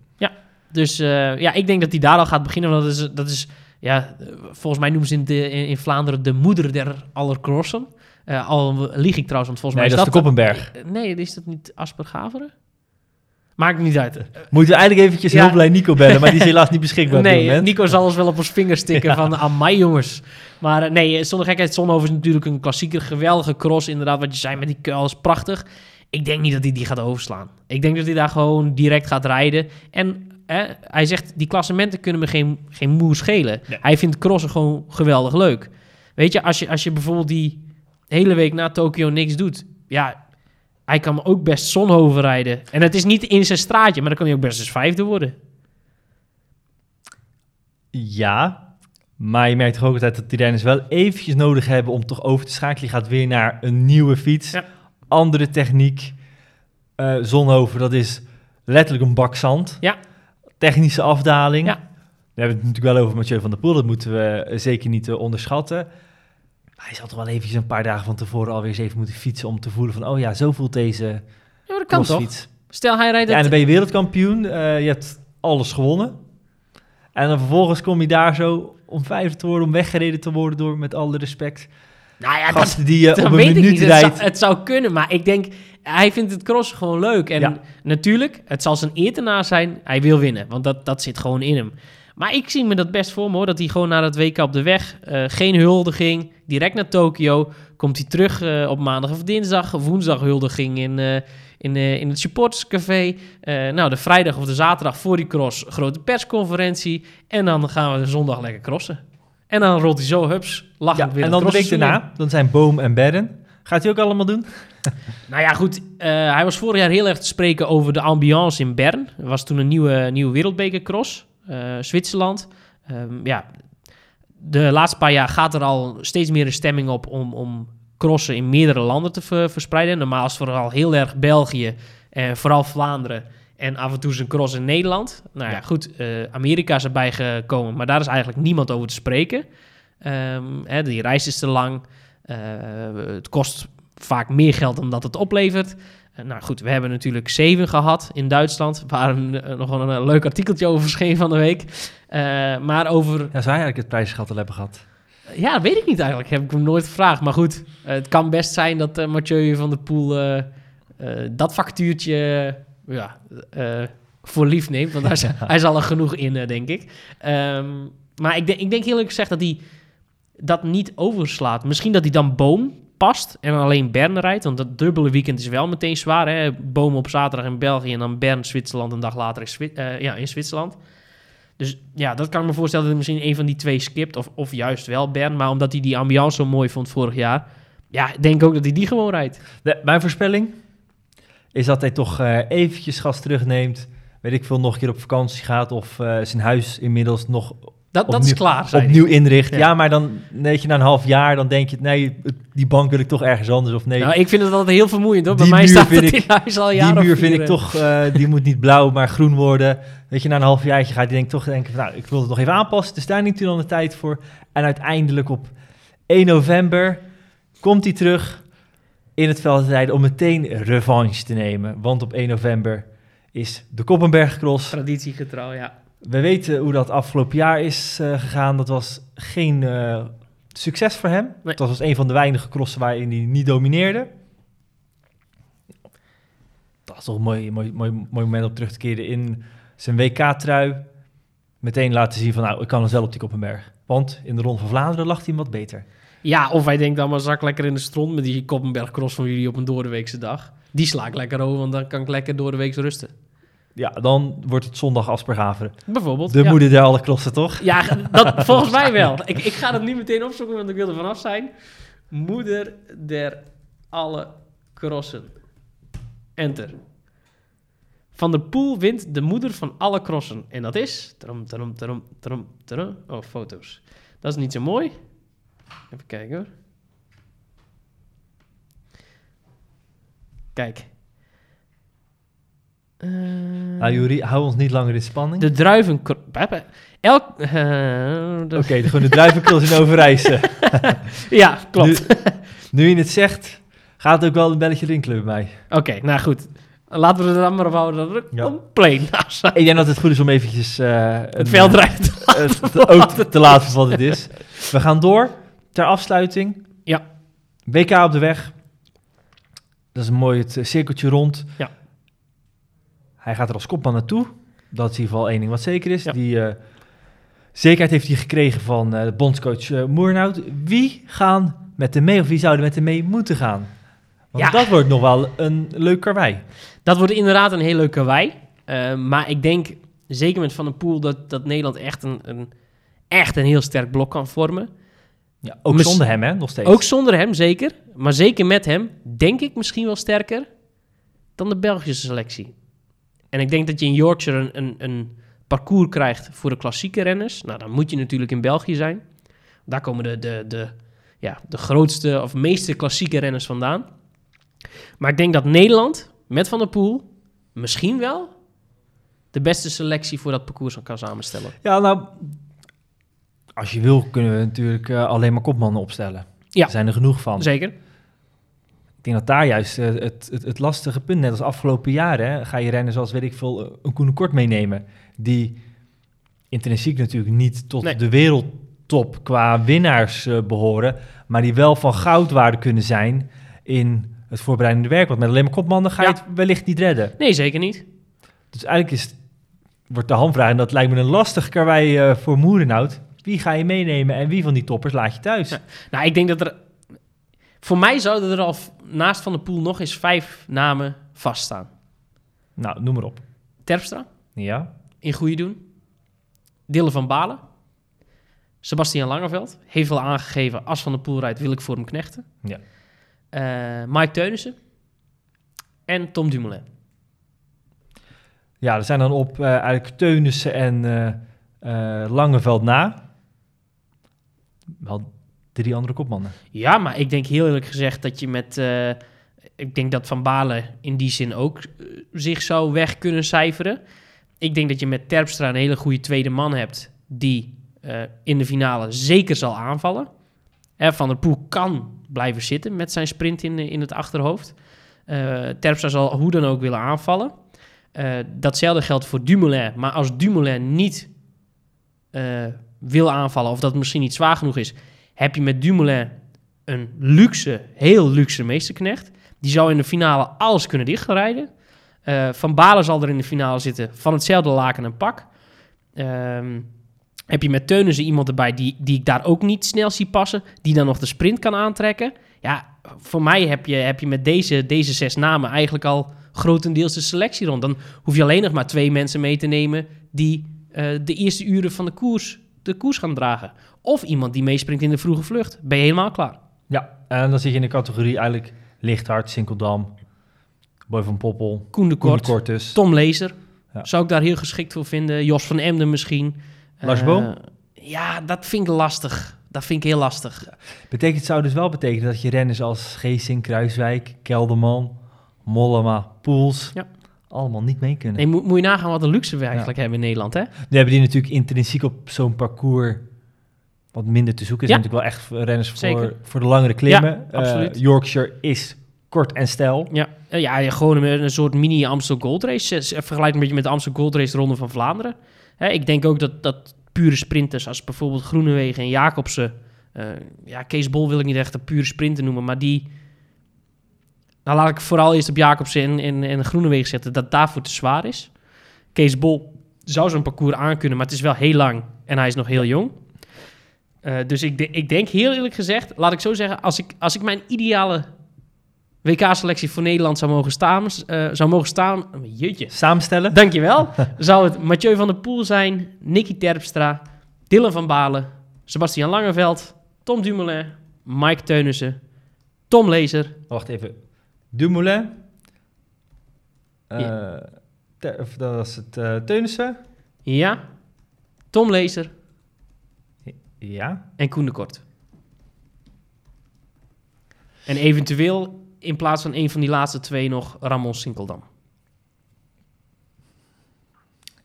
B: Dus eh, ja, ik denk dat hij daar al gaat beginnen. Want dat is, dat is ja, volgens mij noemen ze in, de, in, Vlaanderen de moeder der aller crossen. Eh, al lieg ik trouwens, want volgens
A: Nee,
B: mij
A: dat is de Koppenberg.
B: Eh, Nee, is dat niet Aspergaveren? Maakt niet uit.
A: Moeten we eigenlijk eventjes
B: Ja.
A: hulplijn Nico bellen, maar die is (laughs) helaas niet beschikbaar op dit
B: Nee. Nico zal ons wel op ons vinger stikken van aan mij jongens. Maar eh, nee, zonder gekheid, Zonhoven is natuurlijk een klassieker, geweldige cross inderdaad. Wat je zei met die kuil is prachtig. Ik denk niet dat hij die gaat overslaan. Ik denk dat hij daar gewoon direct gaat rijden. En hij zegt, die klassementen kunnen me geen, geen moe schelen. Hij vindt crossen gewoon geweldig leuk. Weet je, als je, als je bijvoorbeeld die hele week na Tokio niks doet... Ja, hij kan ook best Zonhoven rijden. En het is niet in zijn straatje, maar dan kan hij ook best eens vijfde worden.
A: Ja, maar je merkt toch ook altijd dat die renners wel eventjes nodig hebben om toch over te schakelen. Je gaat weer naar een nieuwe fiets,
B: Ja.
A: andere techniek. Eh Zonhoven, dat is letterlijk een bak zand.
B: Ja.
A: Technische afdaling.
B: Ja.
A: We hebben het natuurlijk wel over Mathieu van der Poel, dat moeten we eh, zeker niet eh, onderschatten. Maar hij zal toch wel eventjes een paar dagen van tevoren alweer eens even moeten fietsen om te voelen van, oh ja, zo voelt deze
B: Ja, dat kan toch?
A: crossfiets.
B: Stel, hij rijdt
A: Ja, en dan ben je wereldkampioen. eh, je hebt alles gewonnen. En dan vervolgens kom je daar zo om vijfde te worden, om weggereden te worden door, met alle respect,
B: nou ja, dat,
A: gasten die je
B: dat
A: op een
B: weet ik
A: minuut
B: niet. Het zou,
A: rijdt.
B: het zou kunnen, maar ik denk... Hij vindt het crossen gewoon leuk. En
A: Ja.
B: natuurlijk, het zal zijn eer te na zijn. Hij wil winnen, want dat, dat zit gewoon in hem. Maar ik zie me dat best voor me, hoor. Dat hij gewoon naar het WK op de weg... eh, geen huldiging, direct naar Tokio. Komt hij terug eh, op maandag of dinsdag. Woensdag huldiging in, eh, in, in het supporterscafé. Nou, de vrijdag of de zaterdag voor die cross... grote persconferentie. En dan gaan we de zondag lekker crossen. En dan rolt hij zo, hups, lachend
A: Ja,
B: weer
A: en dan de week daarna, dan zijn Boom en Berren. Gaat hij ook allemaal doen? (laughs)
B: Nou ja, goed. eh, hij was vorig jaar heel erg te spreken over de ambiance in Bern. Er was toen een nieuwe, nieuwe wereldbekercross, eh Zwitserland. Ehm, ja, de laatste paar jaar gaat er al steeds meer een stemming op om, om crossen in meerdere landen te ver- verspreiden. Normaal is vooral heel erg België en vooral Vlaanderen. En af en toe een cross in Nederland. Nou ja,
A: Ja.
B: goed. eh, Amerika is erbij gekomen, maar daar is eigenlijk niemand over te spreken. Ehm, hè, die reis is te lang. Eh, het kost vaak meer geld dan dat het oplevert. Eh, nou goed, we hebben natuurlijk Zeven gehad in Duitsland, waar een, eh, nog wel een, leuk artikeltje over verscheen van de week. Eh, maar over,
A: Ja, zou hij eigenlijk het prijsgat al hebben gehad?
B: ja, dat weet ik niet eigenlijk, heb ik hem nooit gevraagd. Maar goed, het kan best zijn dat eh, Mathieu van der Poel dat factuurtje ja, voor lief neemt. Want hij, zal (laughs) er genoeg in, denk ik. Ehm, maar ik denk, ik denk heel eerlijk gezegd dat hij dat niet overslaat. Misschien dat hij dan Boom past en alleen Bern rijdt. Want dat dubbele weekend is wel meteen zwaar. Hè? Boom op zaterdag in België en dan Bern, Zwitserland een dag later in, eh, ja, in Zwitserland. Dus ja, dat kan ik me voorstellen dat hij misschien een van die twee skipt. Of, of juist wel Bern. Maar omdat hij die ambiance zo mooi vond vorig jaar. Ja, ik denk ook dat hij die gewoon rijdt.
A: Mijn voorspelling is dat hij toch eh, eventjes gas terugneemt. Weet ik veel, nog een keer op vakantie gaat. Of eh, zijn huis inmiddels nog
B: Dat, dat is
A: Opnieuw-
B: klaar,
A: opnieuw inricht.
B: Ja.
A: Ja. maar dan weet je na een half jaar, dan denk je, nee, die bank wil ik toch ergens anders. Of nee,
B: Nou, ik vind het altijd heel vermoeiend hoor. Bij
A: Die
B: mij
A: muur
B: staat het in huis al
A: die
B: jaren
A: muur
B: of
A: vind ik toch, eh, die moet niet blauw, maar groen worden. Weet je, na een half jaar gaat die denk toch denken, van, nou, ik wil het nog even aanpassen. Dus daar neemt hij dan de tijd voor. En uiteindelijk op 1 november komt hij terug in het veldrijden om meteen revanche te nemen. Want op 1 november is de Koppenberg Cross.
B: Traditiegetrouw, ja.
A: We weten hoe dat afgelopen jaar is eh, gegaan. Dat was geen eh, succes voor hem.
B: Nee.
A: Dat was een van de weinige crossen waarin hij niet domineerde. Dat was toch een mooi, mooi, mooi, mooi moment om terug te keren in zijn WK-trui. Meteen laten zien van, nou, ik kan er zelf op die Koppenberg. Want in de Ronde van Vlaanderen lag hij wat beter.
B: Ja, of hij denkt dan maar zak lekker in de stront met die Koppenberg Cross van jullie op een doordeweekse dag. Die sla ik lekker over, want dan kan ik lekker door de week rusten.
A: Ja, dan wordt het zondag Aspergaveren.
B: Bijvoorbeeld.
A: De
B: ja.
A: moeder der alle crossen, toch?
B: Ja, dat, (laughs) volgens mij wel. Ik, ik ga het niet meteen opzoeken, want ik wil er vanaf zijn. Moeder der alle crossen. Enter. Van der Poel wint de moeder van alle crossen. En dat is... Trum, trum, trum, trum, trum. Oh, foto's. Dat is niet zo mooi. Even kijken hoor. Kijk. Eh,
A: Nou, Jury, hou ons niet langer in spanning.
B: de druiven... Elk... (laughs) eh, de-
A: Oké, de gewoon de druivenkrils in Overijse. (laughs)
B: Ja, klopt.
A: Nu je het zegt, gaat het ook wel een belletje rinkelen bij mij.
B: Oké, nou goed. Laten we er dan maar op houden dat het
A: Ja.
B: compleet naast.
A: Ik denk dat het goed is om eventjes... eh,
B: Het
A: een,
B: veld rijdt.
A: het- het ook te, te laten voor wat het is. We gaan door ter afsluiting.
B: Ja.
A: WK op de weg. Dat is een mooi het cirkeltje rond.
B: Ja.
A: Hij gaat er als kopman naartoe. Dat is in ieder geval één ding wat zeker is.
B: Ja.
A: Die eh, zekerheid heeft hij gekregen van eh, de bondscoach eh Moernout. Wie gaan met hem mee of wie zouden met hem mee moeten gaan? Want
B: Ja.
A: dat wordt nog wel een leuk karwei.
B: Dat wordt inderdaad een heel leuk karwei. Maar ik denk, zeker met Van der Poel, dat, dat Nederland echt een, een, echt een heel sterk blok kan vormen.
A: Ja, ook
B: Mis-
A: zonder hem, hè, nog steeds.
B: Ook zonder hem, zeker. Maar zeker met hem, denk ik misschien wel sterker dan de Belgische selectie. En ik denk dat je in Yorkshire een, een, een parcours krijgt voor de klassieke renners. Nou, dan moet je natuurlijk in België zijn. Daar komen de, de, de, ja, de grootste of meeste klassieke renners vandaan. Maar ik denk dat Nederland met Van der Poel misschien wel de beste selectie voor dat parcours kan samenstellen.
A: Ja, nou, als je wil kunnen we natuurlijk eh, alleen maar kopmannen opstellen.
B: Ja.
A: Er zijn er genoeg van.
B: Zeker.
A: Denk dat daar juist eh, het, het, het lastige punt, net als afgelopen jaren, ga je rennen zoals, weet ik veel, eh, een Koen Kort meenemen. Die intrinsiek natuurlijk niet tot
B: Nee.
A: de wereldtop qua winnaars eh, behoren, maar die wel van goudwaarde kunnen zijn in het voorbereidende werk. Want met alleen maar kopmannen ga je het wellicht niet redden.
B: Nee, zeker niet.
A: Dus eigenlijk is, wordt de handvraag, en dat lijkt me een lastig karwei eh, voor Moerenhout. Wie ga je meenemen en wie van die toppers laat je thuis?
B: Ja. Nou, ik denk dat er... Voor mij zouden er al naast Van der Poel nog eens vijf namen vaststaan.
A: Nou, noem maar op.
B: Terpstra,
A: Ja,
B: in goede doen. Dylan van Balen. Sebastian Langeveld. Heeft wel aangegeven, als Van der Poel rijdt, wil ik voor hem knechten.
A: Ja.
B: Eh, Mike Teunissen. En Tom Dumoulin.
A: ja er zijn dan op eh eigenlijk Teunissen en eh, Langeveld na. Wel drie andere kopmannen.
B: Ja, maar ik denk heel eerlijk gezegd dat je met... eh, ik denk dat Van Balen in die zin ook eh, zich zou weg kunnen cijferen. Ik denk dat je met Terpstra een hele goede tweede man hebt... die eh, in de finale zeker zal aanvallen. Van der Poel kan blijven zitten met zijn sprint in, in het achterhoofd. Terpstra zal hoe dan ook willen aanvallen. Datzelfde geldt voor Dumoulin. Maar als Dumoulin niet wil aanvallen... of dat misschien niet zwaar genoeg is... heb je met Dumoulin een luxe, heel luxe meesterknecht. Die zou in de finale alles kunnen dichtrijden. Eh, van Balen zal er in de finale zitten van hetzelfde laken en pak. Ehm, heb je met Teunissen iemand erbij die, die ik daar ook niet snel zie passen. Die dan nog de sprint kan aantrekken. Ja, voor mij heb je, heb je met deze, deze zes namen eigenlijk al grotendeels de selectie rond. Dan hoef je alleen nog maar twee mensen mee te nemen die eh, de eerste uren van de koers, de koers gaan dragen. Of iemand die meespringt in de vroege vlucht. Ben je helemaal klaar.
A: Ja, en dan zit je in de categorie eigenlijk Lichthart, Sinkeldam, Boy van Poppel,
B: Koen de
A: Koen
B: Kort,
A: Kort.
B: Tom Lezer.
A: Ja.
B: Zou ik daar heel geschikt voor vinden. Jos van Emden misschien.
A: Lars
B: Eh? Ja, dat vind ik lastig. Dat vind ik heel lastig.
A: Betekent, het zou dus wel betekenen dat je renners als Geesink, Kruiswijk, Kelderman, Mollema, Poels
B: Ja.
A: allemaal niet mee kunnen.
B: Nee, moet, moet je nagaan wat een luxe we eigenlijk hebben in Nederland, hè?
A: Nu hebben die natuurlijk intrinsiek op zo'n parcours wat minder te zoeken. Er zijn natuurlijk wel echt renners voor,
B: Zeker.
A: voor de langere klimmen. Eh. Yorkshire is kort en stijl.
B: Ja, Eh, ja ja, gewoon een, een soort mini Amstel Gold Race. Eh, Vergelijk een beetje met de Amstel Gold Race Ronde van Vlaanderen. Hè, ik denk ook dat, dat pure sprinters als bijvoorbeeld Groenewegen en Jacobsen... ja, Kees Bol wil ik niet echt een pure sprinter noemen, maar die... Nou, laat ik vooral eerst op Jacobsen en, en, en Groenewegen zetten, dat daarvoor te zwaar is. Kees Bol zou zo'n parcours aankunnen, maar het is wel heel lang en hij is nog heel jong. Eh, dus ik, de- ik denk heel eerlijk gezegd, laat ik zo zeggen, als ik, als ik mijn ideale WK-selectie voor Nederland zou mogen staan, eh, zou mogen staan, jeetje,
A: Samenstellen?
B: dankjewel, (laughs) zou het Mathieu van der Poel zijn, Nicky Terpstra, Dylan van Balen, Sebastian Langeveld, Tom Dumoulin, Mike Teunissen, Tom Lezer,
A: Wacht even. Dumoulin.
B: Ja.
A: Of dat was het Teunissen.
B: Ja. Tom Lezer
A: Ja.
B: en Koen de Kort. En eventueel in plaats van een van die laatste twee nog Ramon Sinkeldam.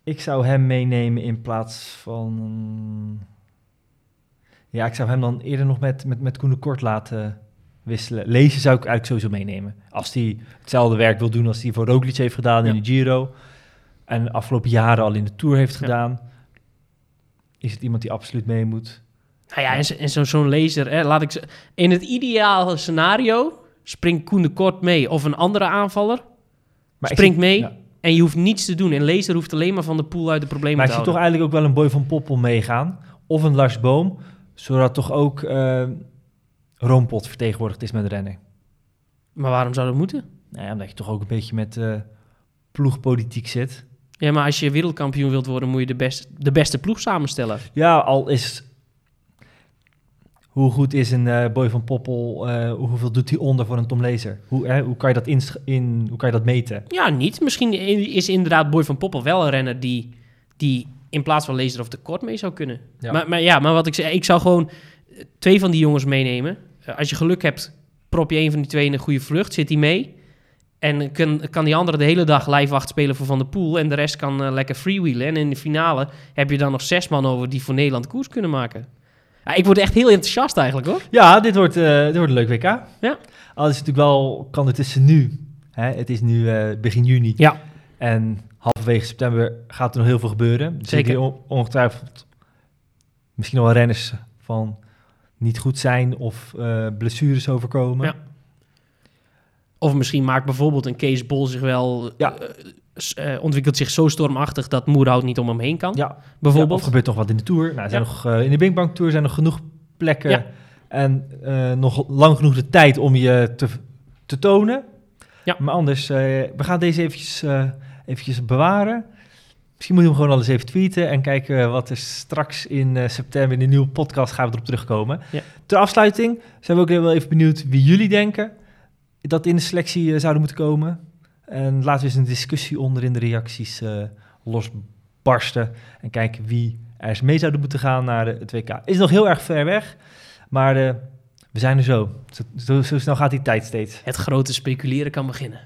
A: Ik zou hem meenemen in plaats van... Ja, ik zou hem dan eerder nog met, met, met Koen de Kort laten wisselen. Lezen zou ik eigenlijk sowieso meenemen. Als hij hetzelfde werk wil doen als hij voor Roglic heeft gedaan in de Giro... en de afgelopen jaren al in de Tour heeft
B: Ja.
A: gedaan... is het iemand die absoluut mee moet.
B: Nou ja, en, zo- en zo- zo'n lezer, hè, laat ik ze... In het ideale scenario springt Koen de Kort mee of een andere aanvaller
A: Maar
B: springt
A: zie-
B: mee
A: ja.
B: en je hoeft niets te doen. En lezer hoeft alleen maar van de pool uit de problemen
A: Maar
B: te
A: ik zie toch eigenlijk ook wel een Boy van Poppel meegaan. Of een Lars Boom. Zodat toch ook eh Roompot vertegenwoordigd is met rennen.
B: Maar waarom zou dat moeten?
A: Nou ja, omdat je toch ook een beetje met eh, ploegpolitiek zit.
B: Ja, maar als je wereldkampioen wilt worden, moet je de, best, de beste ploeg samenstellen.
A: Ja, al is... Hoe goed is een eh, Boy van Poppel? eh, hoeveel doet hij onder voor een Tom Lezer? Hoe, hè, hoe, kan je dat insch- in, hoe kan je dat meten?
B: Ja, niet. Misschien is inderdaad Boy van Poppel wel een renner die, die in plaats van lezer of de kort mee zou kunnen.
A: Ja.
B: Maar, maar ja, maar wat ik zei, ik zou gewoon eh, twee van die jongens meenemen. Als je geluk hebt, prop je een van die twee in een goede vlucht, zit hij mee. En kan, kan die andere de hele dag lijfwacht spelen voor Van der Poel. En de rest kan eh, lekker freewheelen. En in de finale heb je dan nog zes man over die voor Nederland koers kunnen maken. Ja, ik word echt heel enthousiast eigenlijk hoor.
A: Ja, dit wordt, eh, dit wordt een leuk WK.
B: Ja.
A: Al is het natuurlijk wel, kan het tussen nu. Hè, het is nu eh, begin juni.
B: Ja.
A: En halverwege september gaat er nog heel veel gebeuren. Er
B: Zeker.
A: on- ongetwijfeld misschien nog wel renners van niet goed zijn of blessures overkomen.
B: Ja. Of misschien maakt bijvoorbeeld een Kees Bol zich wel...
A: Ja.
B: eh, eh, ontwikkelt zich zo stormachtig dat Moerhout niet om hem heen kan.
A: Ja, Ja,
B: bijvoorbeeld.
A: of gebeurt nog wat in de Tour. Nou, er zijn
B: Ja.
A: nog, eh, in de Big Bang Tour zijn nog genoeg plekken
B: Ja.
A: en eh, nog lang genoeg de tijd om je te, te tonen.
B: Ja.
A: Maar anders, eh, we gaan deze eventjes, eh, eventjes bewaren. Misschien moeten we hem gewoon alles even tweeten en kijken wat er straks in eh, september in de nieuwe podcast gaan we erop terugkomen.
B: Ja.
A: Ter afsluiting zijn we ook wel even benieuwd wie jullie denken dat in de selectie eh, zouden moeten komen. En laten we eens een discussie onder in de reacties eh, losbarsten. En kijken wie er eens mee zouden moeten gaan naar de, het WK. Is nog heel erg ver weg, maar eh, we zijn er zo. Zo, zo. zo snel gaat die tijd steeds.
B: Het grote speculeren kan beginnen.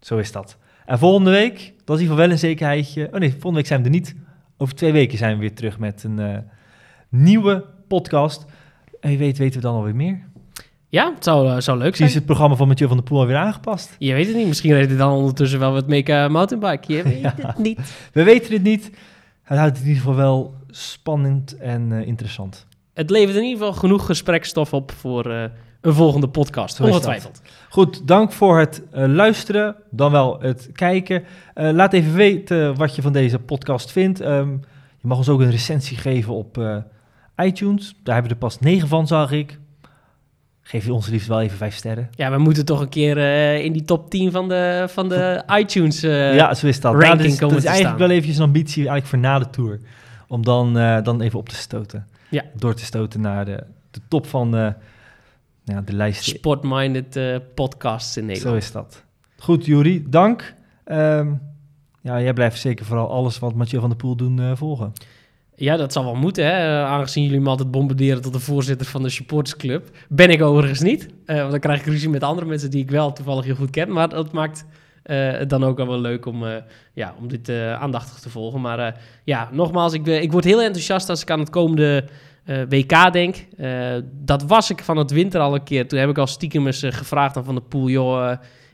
A: Zo is dat. En volgende week, dat is in ieder geval wel een zekerheidje. Oh nee, volgende week zijn we er niet. Over twee weken zijn we weer terug met een nieuwe podcast. En wie weet weten we dan alweer meer.
B: Ja, het zou, eh, zou leuk zijn.
A: is het programma van Mathieu van der Poel alweer aangepast.
B: Je weet het niet. Misschien reed hij dan ondertussen wel wat Meka mountainbike. Je (laughs) weet
A: Ja.
B: het niet.
A: We weten het niet. Het houdt het in ieder geval wel spannend en eh, interessant.
B: Het levert in ieder geval genoeg gesprekstof op voor eh, een volgende podcast.
A: Zo.
B: Ongetwijfeld.
A: Goed, dank voor het eh, luisteren, dan wel het kijken. Eh, laat even weten wat je van deze podcast vindt. Ehm, je mag ons ook een recensie geven op eh, iTunes. Daar hebben we er pas 9 van, zag ik. Geef je ons liefst wel even 5 sterren.
B: Ja, we moeten toch een keer eh, in die top 10 van de, van de (laughs) iTunes. eh,
A: ja, zo is dat.
B: ranking
A: dat is, dat is eigenlijk
B: staan.
A: wel eventjes een ambitie eigenlijk voor na de Tour. Om dan, eh, dan even op te stoten.
B: Ja.
A: Door te stoten naar de, de top van ja, de lijst.
B: Sport-minded podcasts in
A: Zo
B: Nederland.
A: is dat. Goed, Juri, dank. Ehm, ja, jij blijft zeker vooral alles wat Mathieu van der Poel doen volgen.
B: Ja, dat zal wel moeten, hè? aangezien jullie me altijd bombarderen tot de voorzitter van de supportersclub. Ben ik overigens niet, eh, want dan krijg ik ruzie met andere mensen die ik wel toevallig heel goed ken. Maar dat maakt eh, het dan ook wel leuk om, eh, ja, om dit aandachtig te volgen. Maar ja, nogmaals, ik, ik word heel enthousiast als ik aan het komende WK denk. Dat was ik van het winter al een keer. Toen heb ik al stiekem eens gevraagd aan Van der Poel, joh...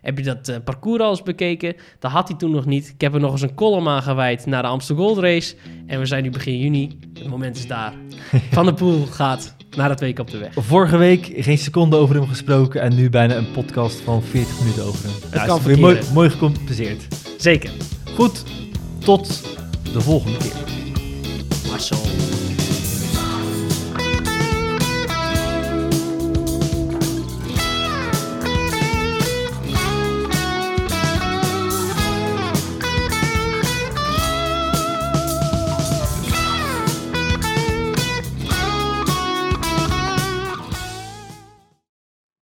B: heb je dat eh, parcours al eens bekeken? Dat had hij toen nog niet. Ik heb er nog eens een column aan gewijd naar de Amsterdam Gold Race. En we zijn nu begin juni. Het moment is daar. (laughs) Van der Poel gaat naar het week op de weg.
A: Vorige week geen seconde over hem gesproken en nu bijna een podcast van 40 minuten over hem. Het
B: kan
A: weer mooi, mooi gecompenseerd.
B: Zeker.
A: Goed, tot de volgende keer.
B: Marcel.